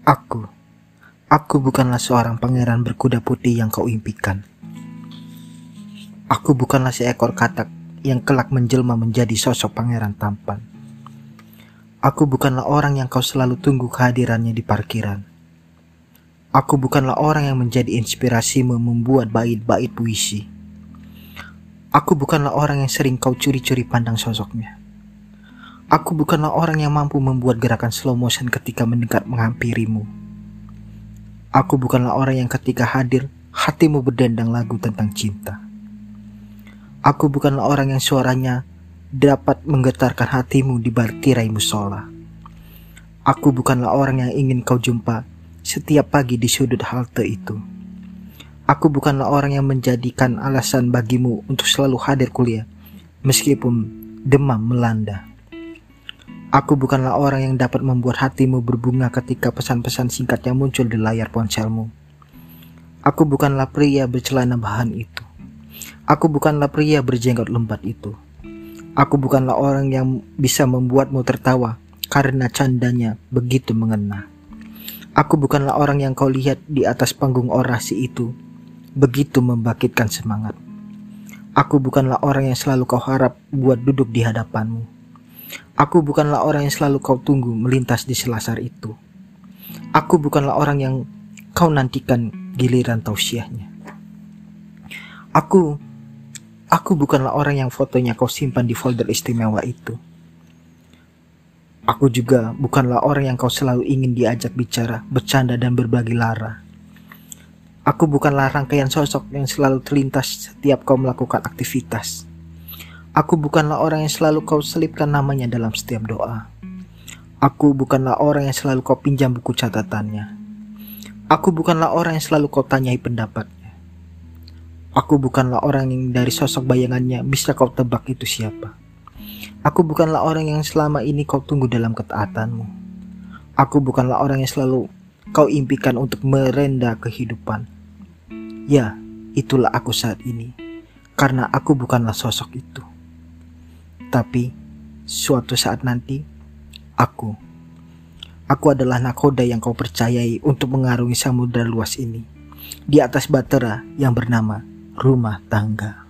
Aku, aku bukanlah seorang pangeran berkuda putih yang kau impikan. Aku bukanlah seekor katak yang kelak menjelma menjadi sosok pangeran tampan. Aku bukanlah orang yang kau selalu tunggu kehadirannya di parkiran. Aku bukanlah orang yang menjadi inspirasimu membuat bait-bait puisi. Aku bukanlah orang yang sering kau curi-curi pandang sosoknya. Aku bukanlah orang yang mampu membuat gerakan slow motion ketika mendekat menghampirimu. Aku bukanlah orang yang ketika hadir, hatimu berdendang lagu tentang cinta. Aku bukanlah orang yang suaranya dapat menggetarkan hatimu di balik tirai musola. Aku bukanlah orang yang ingin kau jumpa setiap pagi di sudut halte itu. Aku bukanlah orang yang menjadikan alasan bagimu untuk selalu hadir kuliah, meskipun demam melanda. Aku bukanlah orang yang dapat membuat hatimu berbunga ketika pesan-pesan singkatnya muncul di layar ponselmu. Aku bukanlah pria bercelana bahan itu. Aku bukanlah pria berjenggot lembat itu. Aku bukanlah orang yang bisa membuatmu tertawa karena candanya begitu mengena. Aku bukanlah orang yang kau lihat di atas panggung orasi itu, begitu membangkitkan semangat. Aku bukanlah orang yang selalu kau harap buat duduk di hadapanmu Aku bukanlah orang yang selalu kau tunggu melintas di selasar itu. Aku bukanlah orang yang kau nantikan giliran tausiahnya. Aku, aku bukanlah orang yang fotonya kau simpan di folder istimewa itu. Aku juga bukanlah orang yang kau selalu ingin diajak bicara, bercanda dan berbagi lara. Aku bukanlah rangkaian sosok yang selalu terlintas setiap kau melakukan aktivitas. Aku bukanlah orang yang selalu kau selipkan namanya dalam setiap doa. Aku bukanlah orang yang selalu kau pinjam buku catatannya. Aku bukanlah orang yang selalu kau tanyai pendapatnya. Aku bukanlah orang yang dari sosok bayangannya bisa kau tebak itu siapa. Aku bukanlah orang yang selama ini kau tunggu dalam ketaatanmu. Aku bukanlah orang yang selalu kau impikan untuk merenda kehidupan. Ya, itulah aku saat ini. Karena aku bukanlah sosok itu. Tapi suatu saat nanti aku aku adalah nakoda yang kau percayai untuk mengarungi samudera luas ini di atas batera yang bernama rumah tangga.